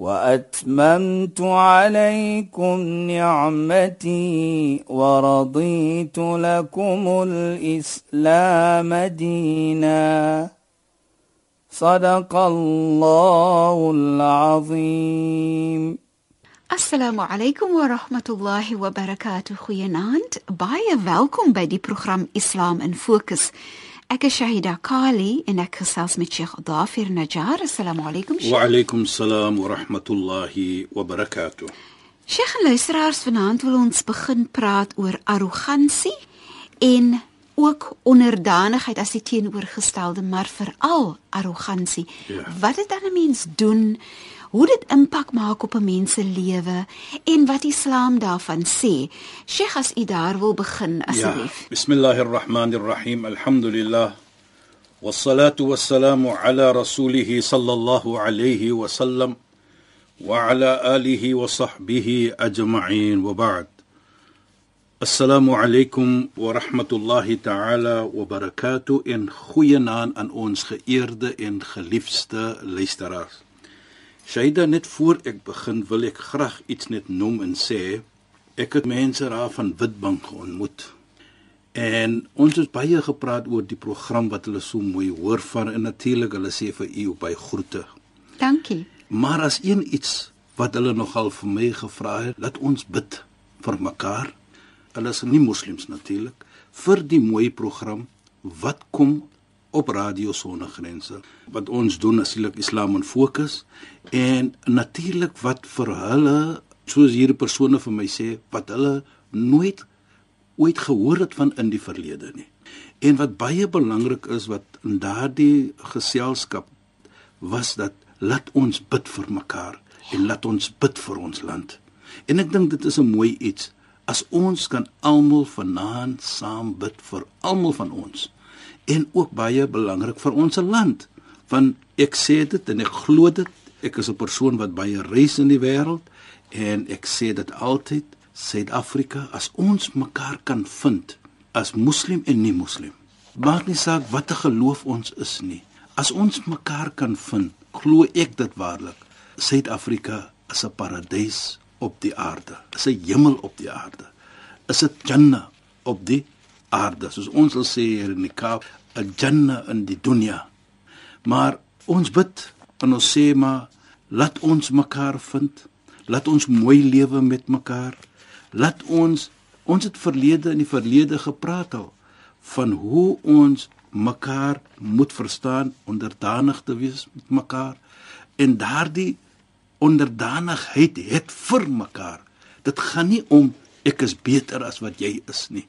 وأتممت عليكم نعمتي ورضيت لكم الإسلام دينا. صدق الله العظيم. السلام عليكم ورحمة الله وبركاته. خيانات باية ويلكم بدي برنامج إسلام إن فوكس Ek is Shahida Kali en ek gesels met Sheikh Dafir Najjar. Assalamu alaykum. Wa alaykum salaam wa rahmatullahi wa barakatuh. Sheikh luisteraars, vanaand wil ons begin praat oor arrogansie en ook onderdanigheid as die teenoorgestelde, maar veral arrogansie. Ja. Wat dit dan 'n mens doen? hoe dit impak maak op 'n mens se lewe en wat Islam daarvan sê. Sheikh as u daar wil begin asseblief. Ja. Bismillahirrahmanirrahim. Alhamdulillah. والصلاه والسلام على رسوله صلى الله عليه وسلم وعلى اله وصحبه اجمعين وبعد السلام عليكم ورحمه الله تعالى وبركاته ان goeienaand aan ons geëerde en geliefde luisteraars Shaida net voor ek begin wil ek graag iets net noem en sê ek het mense daar van Witbank ontmoet. En ons het baie gepraat oor die program wat hulle so mooi hoor van en natuurlik hulle sê vir u by groete. Dankie. Maar as een iets wat hulle nogal vir my gevra het, laat ons bid vir mekaar. Hulle is nie moslems natuurlik vir die mooi program wat kom op Radio Sonnegrense wat ons doen asilik Islam in fokus en natuurlik wat vir hulle soos hierdie persone vir my sê wat hulle nooit ooit gehoor het van in die verlede nie. En wat baie belangrik is wat in daardie geselskap was dat laat ons bid vir mekaar en laat ons bid vir ons land. En ek dink dit is 'n mooi iets as ons kan almal vanaand saam bid vir almal van ons en ook baie belangrik vir ons land. Want ek sê dit en ek glo dit. Ek is 'n persoon wat baie reis in die wêreld en ek sê dit altyd, Suid-Afrika, as ons mekaar kan vind as moslim en nie moslim. Maak nie saak watter geloof ons is nie. As ons mekaar kan vind, glo ek dit waarlik. Suid-Afrika is 'n paradys op die aarde. Is 'n hemel op die aarde. Is 'n Jannah op die aarde. Soos ons sal sê hier in die Kaap, 'n janna in die dunia. Maar ons bid en ons sê maar laat ons mekaar vind. Laat ons mooi lewe met mekaar. Laat ons ons het verlede in die verlede gepraat al van hoe ons mekaar moet verstaan, onderdanig te wees met mekaar en daardie onderdanigheid het vir mekaar. Dit gaan nie om ek is beter as wat jy is nie.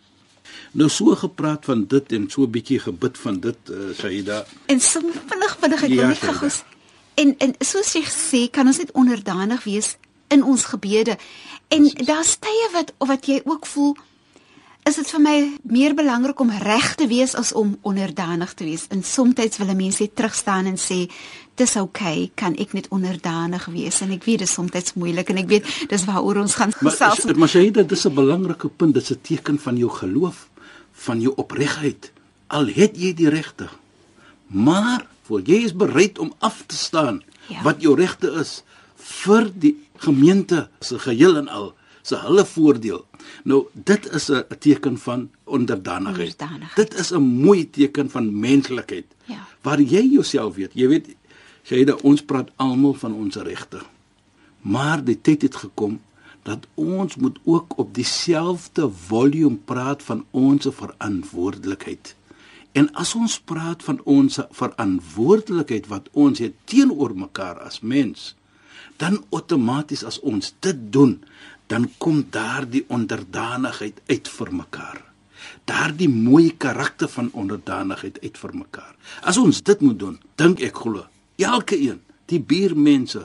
Nou so gepraat van dit en so 'n bietjie gebid van dit uh, Saida. En so vinnig vinnig ek wil Ja, net Saida. gou en en soos jy sê, kan ons net onderdanig wees in ons gebede. En daar's tye wat wat jy ook voel is dit vir my meer belangrik om reg te wees as om onderdanig te wees. En soms wil 'n mens net terugstaan en sê dis oukei, okay, kan ek net onderdanig wees en ek weet dit is soms moeilik en ek weet dis waaroor ons gaan Maar gesels. maar Saida, dis 'n belangrike punt, dis 'n teken van jou geloof, van jou opregtheid. Al het jy die regte, maar voor jy is bereid om af te staan Ja. wat jou regte is vir die gemeente se geheel en al se hulle voordeel. Nou dit is 'n teken van onderdanigheid. Onderdanigheid. Dit is 'n mooi teken van menslikheid. Ja. Waar jy jouself weet, jy weet Shaida, ons praat almal van ons regte. Maar die tyd het gekom dat ons moet ook op dieselfde volume praat van ons verantwoordelikheid. En as ons praat van ons verantwoordelikheid wat ons het teenoor mekaar as mens, dan outomaties as ons dit doen, dan kom daardie onderdanigheid uit vir mekaar. Daardie mooi karakter van onderdanigheid uit vir mekaar. As ons dit moet doen, dink ek glo, elke een, die buurmense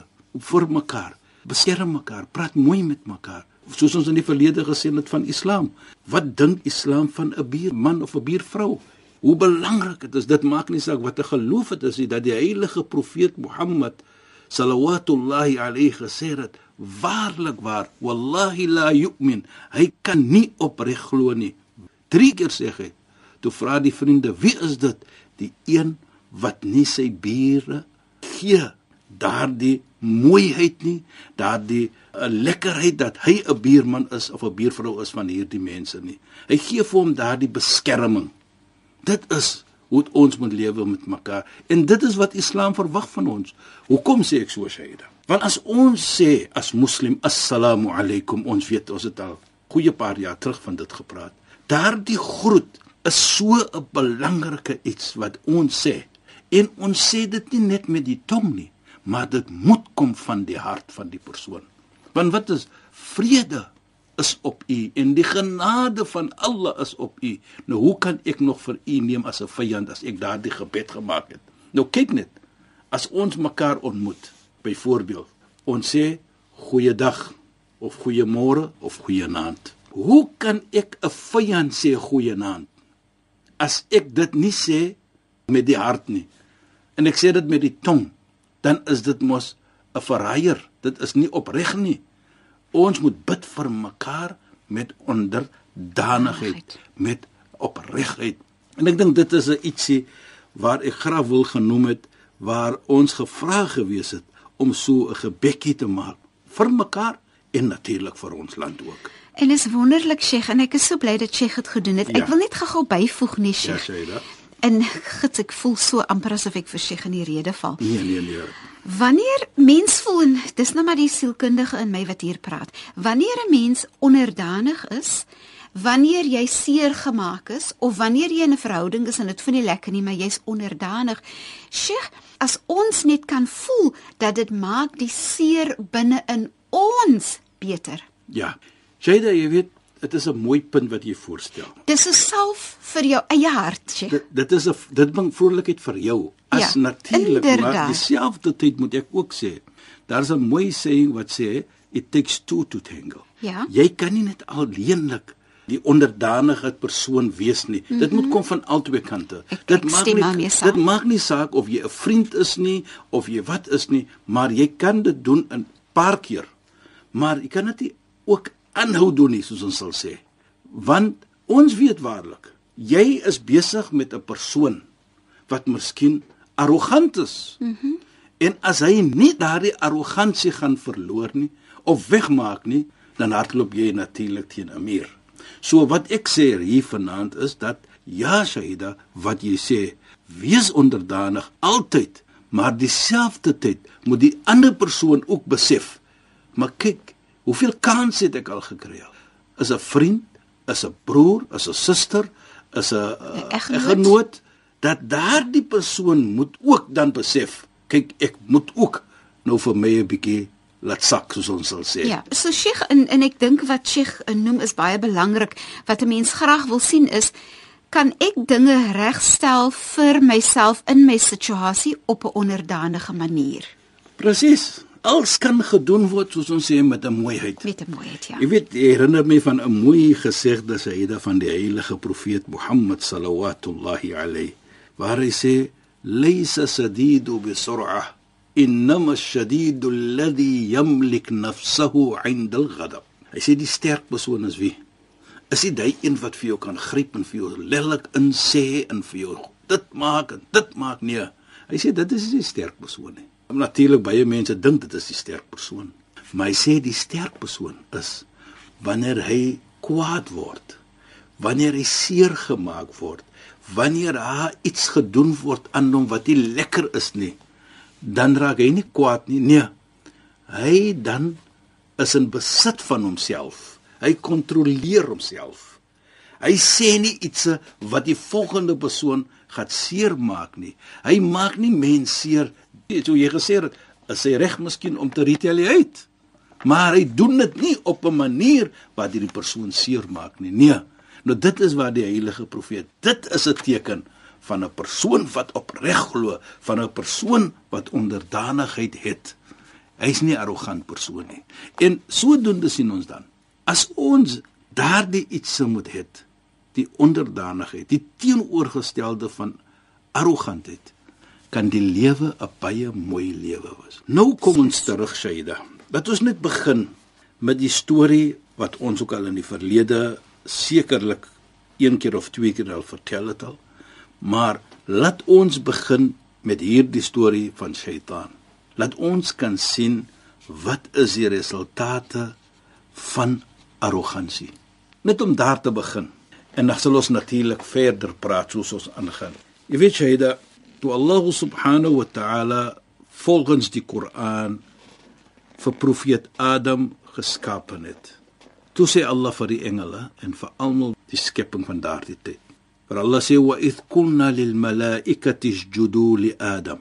vir mekaar, beskerm mekaar, praat mooi met mekaar, soos ons in die verlede gesien het van Islam. Wat dink Islam van 'n buurman of 'n buurvrou? Hoe belangrik dit is, dit maak nie saak wat 'n geloof dit is nie, dat die heilige profeet Mohammed sallallahu alayhi gesê het, waarlik waar, wallahi la yu'min, hy kan nie opreg glo nie. Drie keer sê hy. Toe vra die vriende, "Wie is dit?" Die een wat nie sy bure gee daardie mooiheid nie, daardie eh, lekkerheid dat hy 'n buurman is of 'n buurvrou is van hierdie mense nie. Hy gee vir hom daardie beskerming. Dit is hoe ons moet lewe met mekaar en dit is wat Islam verwag van ons. Hoekom sê ek so Shaida? Want as ons sê as moslim assalamu alaykum ons weet ons het al goeie paar jaar terug van dit gepraat. Daardie groet is so 'n belangrike iets wat ons sê. En ons sê dit nie net met die tong nie, maar dit moet kom van die hart van die persoon. Want wat is vrede is op u en die genade van Allah is op u. Nou hoe kan ek nog vir u neem as 'n vyand as ek daardie gebed gemaak het? Nou kyk net. As ons mekaar ontmoet, byvoorbeeld, ons sê goeiedag of goeiemôre of goeienaand. Hoe kan ek 'n vyand sê goeienaand as ek dit nie sê met die hart nie en ek sê dit met die tong? dan is dit mos 'n verraaier. Dit is nie opreg nie. Ons moet bid vir mekaar met onderdanigheid, met opregheid. En ek dink dit is 'n ietsie waar ek graag wil genoem het waar ons gevra gewees het om so 'n gebedjie te maak vir mekaar en natuurlik vir ons land ook. En is wonderlik Sheikh en ek is so bly dat Sheikh dit gedoen het. Ja. Ek wil net gou-gou byvoeg nie Sheikh. Ja, sê dit. En gits ek voel so amper asof ek vir sig in die rede val. Nee nee nee. Wanneer mens voel en dis nou maar die sielkundige in my wat hier praat. Wanneer 'n mens onderdanig is, wanneer jy seer gemaak is of wanneer jy in 'n verhouding is en dit vind nie lekker nie, maar jy's onderdanig. Sheikh, as ons net kan voel dat dit maak die seer binne in ons beter. Ja. Jada, jy weet dit is 'n mooi punt wat jy voorstel. Dis 'n salf vir jou eie hart, sê. Dit, dit is 'n dit bring vrolikheid vir jou. As ja, natuurlik, maar dieselfde tyd moet ek ook sê, daar's 'n mooi saying wat sê it takes two to tango. Ja. Jy kan nie net alleenlik die onderdanige persoon wees nie. Mm -hmm. Dit moet mhm. kom van albei kante. Ek, dit maak nie dit maak nie saak of jy 'n vriend is nie of jy wat is nie, maar jy kan dit doen 'n paar keer. Maar jy kan dit ook aanhou doen nie soos ons sal sê. Want ons weet waarlik, jy is besig met 'n persoon wat miskien arrogant is. Mhm. Mm en as hy nie daardie arrogansie gaan verloor nie of wegmaak nie, dan hardloop jy natuurlik teen 'n muur. So wat ek sê hier vanaand is dat ja Shaida, wat jy sê, wees onderdanig altyd, maar dieselfde tyd moet die ander persoon ook besef. Maar kyk, Hoeveel kans het ek al gekry? Is 'n vriend, is 'n broer, is 'n suster, is 'n genoot dat daardie persoon moet ook dan besef, kyk ek moet ook nou vir my 'n bietjie laat sak soos ons sal sê. Ja, so Sheikh en en ek dink wat Sheikh noem is baie belangrik wat 'n mens graag wil sien is kan ek dinge regstel vir myself in my situasie op 'n onderdanige manier. Presies alles kan gedoen word soos ons sê met 'n mooiheid. Met 'n mooiheid, ja. Jy weet, herinner my van 'n mooi gesegde Sayyida van die heilige profeet Mohammed sallallahu alayhi waar hy sê laysa sadidu bi sur'ah inma ash-shadidu alladhi yamlik nafsahu 'inda al-ghadab. Hy sê die sterk persoon is wie? Is dit hy een wat vir jou kan gryp en vir jou lelik insê en vir jou dit maak en dit maak nee. Hy sê dit is nie sterk persoon nie. Natuurlik baie mense dink dit is die sterk persoon. Maar hy sê die sterk persoon is wanneer hy kwaad word, wanneer hy seer gemaak word, wanneer daar iets gedoen word aan hom wat nie lekker is nie, dan raak hy nie kwaad nie. Nee. Hy dan is in besit van homself. Hy kontroleer homself. Hy sê nie iets wat die volgende persoon gaan seermaak nie. Hy maak nie mense seer so jy gesê het is hy reg miskien om te retaliate maar hy doen dit nie op 'n manier wat hierdie persoon seermaak nie nee nou dit is waar die heilige profeet dit is 'n teken van 'n persoon wat opreg glo van 'n persoon wat onderdanigheid het hy's nie 'n arrogant persoon nie en sodoende sien ons dan As ons daardie iets moet hê, die onderdanigheid, die teenoorgestelde van arrogantheid, kan die lewe 'n baie mooi lewe wees. Nou kom ons terug, Shaida. Laat ons net begin met die storie wat ons ook al in die verlede sekerlik een keer of twee keer al vertel het al. Maar laat ons begin met hierdie storie van Satan. Laat ons kan sien wat is die resultate van arrogansie. Net om daar te begin. En dan sal ons natuurlik verder praat soos ons aangaan. Jy weet dat toe Allah subhanahu wa ta'ala volgens die Koran vir profeet Adam geskaap het. Toe sê Allah vir die engele en vir almal die skepping van daardie tyd. Vir Allah sê wa id kunna lil malaikati isjudu li Adam.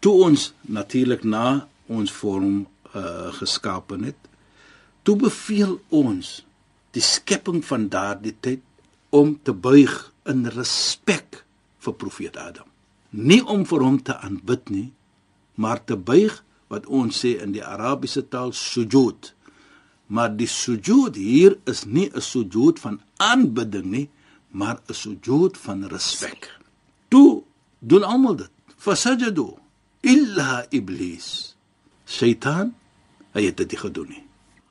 Toe ons natuurlik na ons vorm uh, geskaap het, toe beveel ons die skepping van daardie tyd om te buig in respek vir profeet Adam. Nie om vir hom te aanbid nie, maar te buig wat ons sê in die Arabiese taal sujud. Maar die sujud hier is nie 'n sujud van aanbidding nie, maar 'n sujud van respek. Toe doen almal dit. Fasajadu illa iblis. Satan, hy het dit gedoen nie.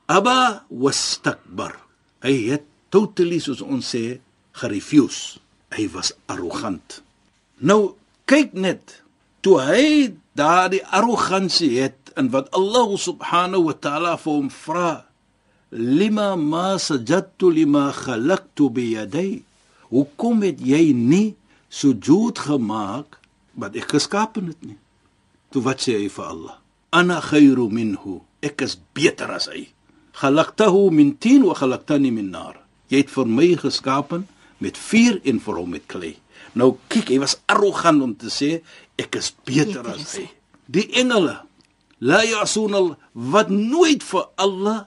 Aba wastakbar. Hy het totally soos ons sê gerefuse. Hy was arrogant. Nou kyk net toe hy daardie arrogansie het en wat Allah subhanahu wa ta'ala vir hom vra lima ma sajadtu lima khalaqtu bi yaday hoekom het jy nie sujud gemaak wat ek geskaap het nie? Toe wat sê hy vir Allah ana khairu minhu. Ek is beter as hy. Khalaqtahu min tin wa khalaqtani min nar jy het vir my geskaap met vuur en vir hom met klei. Nou kyk hy was arrogant om te sê ek is beter, beter as hy. Die engele la yasunal wat nooit vir Allah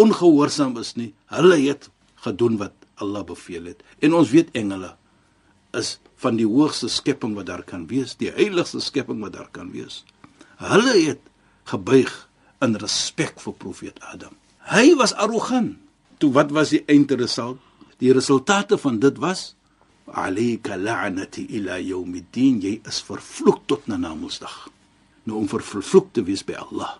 ongehoorsaam is nie hulle het gedoen wat Allah beveel het. En ons weet engele is van die hoogste skepping wat daar kan wees die heiligste skepping wat daar kan wees. Hulle het gebuig in respek vir profeet Adam. Hy was arrogant. Toe wat was die eindresultaat die resultate van dit was alayka la'nati ila yawmiddin. Jy is vervloek tot na namedsdag nou om vervloek te wees by Allah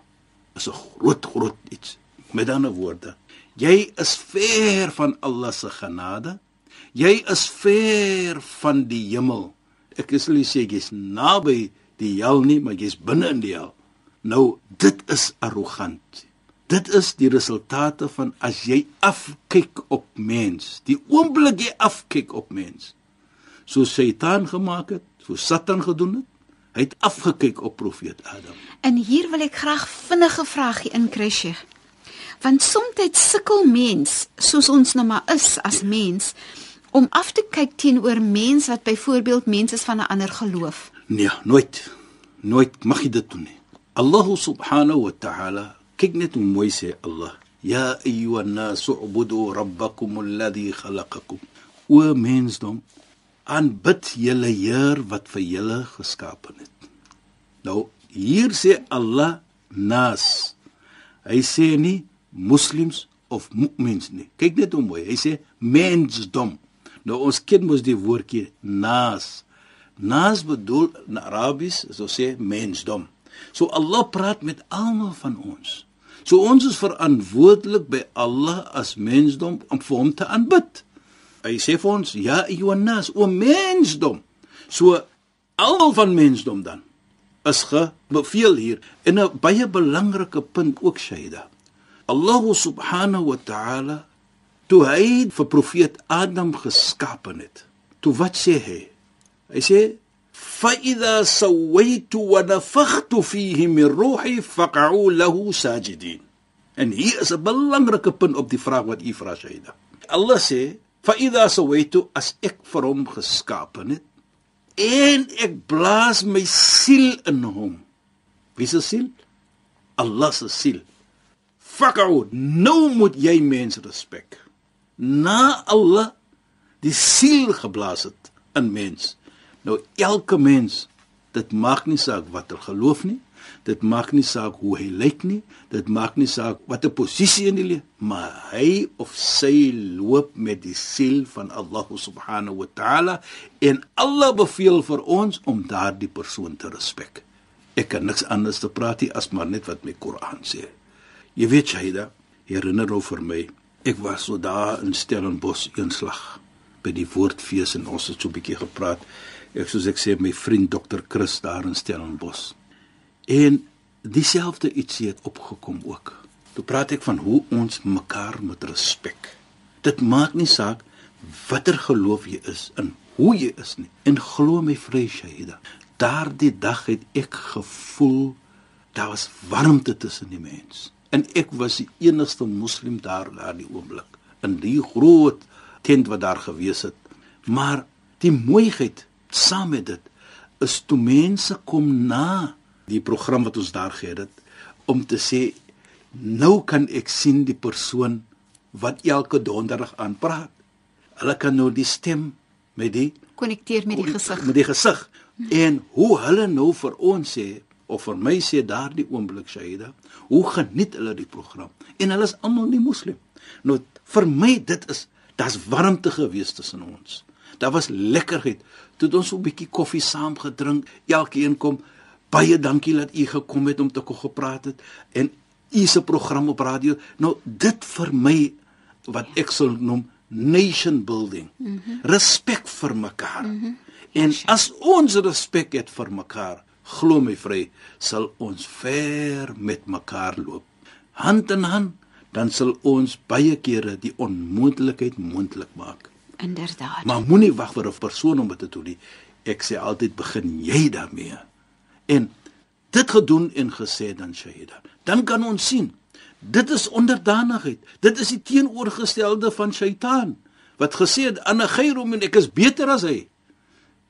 is 'n groot groot iets. Met ander woorde jy is ver van Allah se genade jy is ver van die hemel ek is nie sê jy's naby die hel nie maar jy's binne in die hel nou dit is arrogant dit is die resultate van as jy afkyk op mens die oomblik jy afkyk op mens so Satan gemaak het, so Satan gedoen het. Hy het afgekyk op profeet Adam. En hier wil ek graag vinnige vraagie inkry, Sheikh. Want soms sukkel mens, soos ons nou maar is as mens, om af te kyk teenoor mense wat byvoorbeeld mense is van 'n ander geloof. Nee, nooit. Nooit mag jy dit doen nie. Allah subhanahu wa ta'ala kyk net hoe mooi sê Allah. Ya ayyuhan nas ubudu rabbakum alladhi khalaqakum. O mensdom, aanbid julle Heer wat vir julle geskaap het. Nou hier sê Allah nas. Hy sê nie moslems of mu'mins nie. Kyk net hoe mooi. Hy sê mensdom. Nou ons ken mos die woordjie nas. Nas bedoel in Arabies, so sê mensdom. So Allah praat met almal van ons. So ons is verantwoordelik by Allah as mensdom om vir hom te aanbid. Hy sê vir ons, ja, Jonas, o mensdom. So almal van mensdom dan is gebeveel hier en 'n baie belangrike punt ook Shaida. Allah subhanahu wa ta'ala toe hy vir profeet Adam geskaap het. Toe wat sê hy? Hy sê sawaitu wa nafakhtu fihi min ruhi faq'u lahu sajidin. En hier is 'n belangrike punt op die vraag wat u vra Shaida. Allah sê fa idha sawaitu as ek vir hom geskaap het en ek blaas my siel in hom wie se siel Allah se siel fakau nou moet jy mens respek na Allah die siel geblaas het in mens nou elke mens dit maak nie saak watter geloof nie Dit maak nie saak hoe hy lyk nie, dit maak nie saak watter posisie in die lewe, maar hy of sy loop met die siel van Allah subhanahu wa ta'ala en Allah beveel vir ons om daardie persoon te respek. Ek kan niks anders te praat nie as maar net wat my Koran sê. Jy weet Shaida, herinner nou vir my, ek was so daar in Stellenbosch eenslag by die woordfees en ons het so 'n bietjie gepraat. Ek soos ek sê my vriend Dr. Chris daar in Stellenbosch. En dieselfde ietsie het opgekom ook. Toe praat ek van hoe ons mekaar moet respek. Dit maak nie saak watter geloof jy is en hoe jy is nie. En glo my vrye Shaida, daardie dag het ek gevoel daar was warmte tussen die mense en ek was die enigste moslim daar daardie oomblik in die groot tent wat daar gewees het. Maar die mooiheid saam met dit is toe mense kom na die program wat ons daar gehad het om te sê nou kan ek sien die persoon wat elke donderdag aanpraat. Hulle kan nou die stem met die konnekteer met die gesig. met die gesig. En hoe hulle nou vir ons sê of vir my sê daardie oomblik Shaida, hoe geniet hulle die program? En hulle is almal nie moslim. Nou vir my dit is daar's warmte gewees tussen ons. Daar was lekkerheid. Toe ons so 'n bietjie koffie saam gedrink, elkeen kom baie dankie dat u gekom het om te kom gepraat het en u se program op radio. Nou dit vir my wat ek sal noem nation building. Mm -hmm. Respek vir mekaar. Mm -hmm. En as ons respek het vir mekaar, glo my vry, sal ons ver met mekaar loop. Hand in hand, dan sal ons baie kere die onmoontlikheid moontlik maak. Inderdaad. Maar moenie wag vir 'n persoon om dit te doen nie. Ek sê altyd begin jy daarmee. En dit gedoen en gesê dan Shahida. Dan kan ons sien dit is onderdanigheid. Dit is die teenoorgestelde van Shaitaan wat gesê het aan 'n geyrom en ek is beter as hy.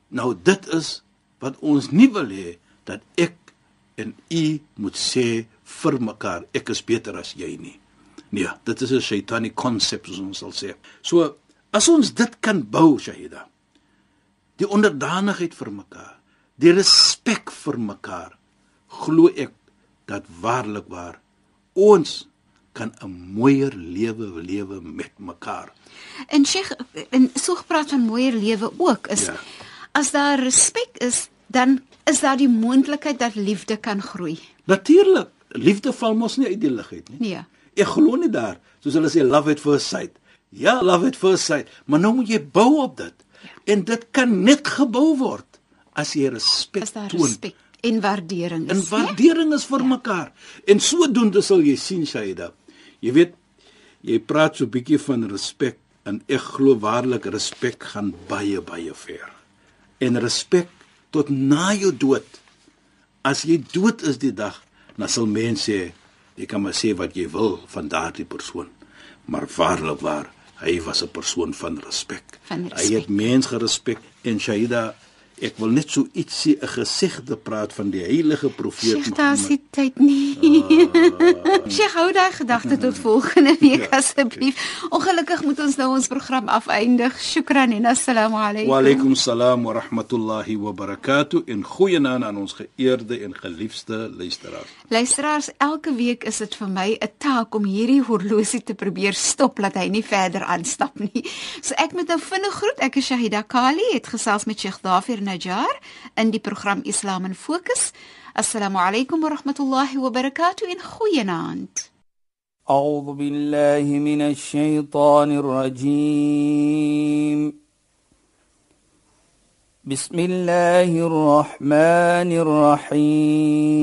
Nou dit is wat ons nie wil hê dat ek en u moet sê vir mekaar ek is beter as jy nie. Nee, dit is 'n shaitani konsep soos ons sal sê. So as ons dit kan bou, Shahida. Die onderdanigheid vir mekaar, die respek vir mekaar, glo ek dat waarlik waar ons kan 'n mooier lewe lewe met mekaar. En Sheikh, en so gepraat van mooier lewe ook is ja. as daar respek is, dan is daar die moontlikheid dat liefde kan groei. Natuurlik, liefde val mos nie uit die lug uit nie. Nee. Ek glo nie daar, soos hulle sê love at first sight. Ja, love at first sight, maar nou moet jy bou op dit. Ja. En dit kan net gebou word as jy respek toon. Respek en waardering is. En waardering is vir ja. mekaar. En sodoende sal jy sien Shaida. Jy weet, jy praat so bietjie van respek en ek glo waarlik respek gaan baie baie ver. En respek tot na jou dood. As jy dood is die dag, dan sal mense sê jy kan maar sê wat jy wil van daardie persoon. Maar waarlik waar, hy was 'n persoon van respek. Van respek. Hy het mens gerespek en Shaida Ek wil net so ietsie 'n gesigte praat van die heilige profeet Mohammed. Daar is tyd nie. Ah. Sheikh, hou daai gedagte tot volgende week ja, asseblief. Ongelukkig moet ons nou ons program afeindig. Shukran en assalamu alaykum. Wa alaykum salaam wa rahmatullahi wa barakatuh. En goeienaand aan ons geëerde en geliefde luisteraars. Luisteraars, elke week is dit vir my 'n taak om hierdie horlosie te probeer stop dat hy nie verder aanstap nie. So ek moet nou vinnig groet. Ek is Shahida Kali, het gesels met Sheikh Dafir Najjar in die program Islam in Fokus. Assalamu alaykum wa rahmatullahi wa barakatuh in goeienaand. أعوذ بالله من الشيطان الرجيم بسم الله الرحمن الرحيم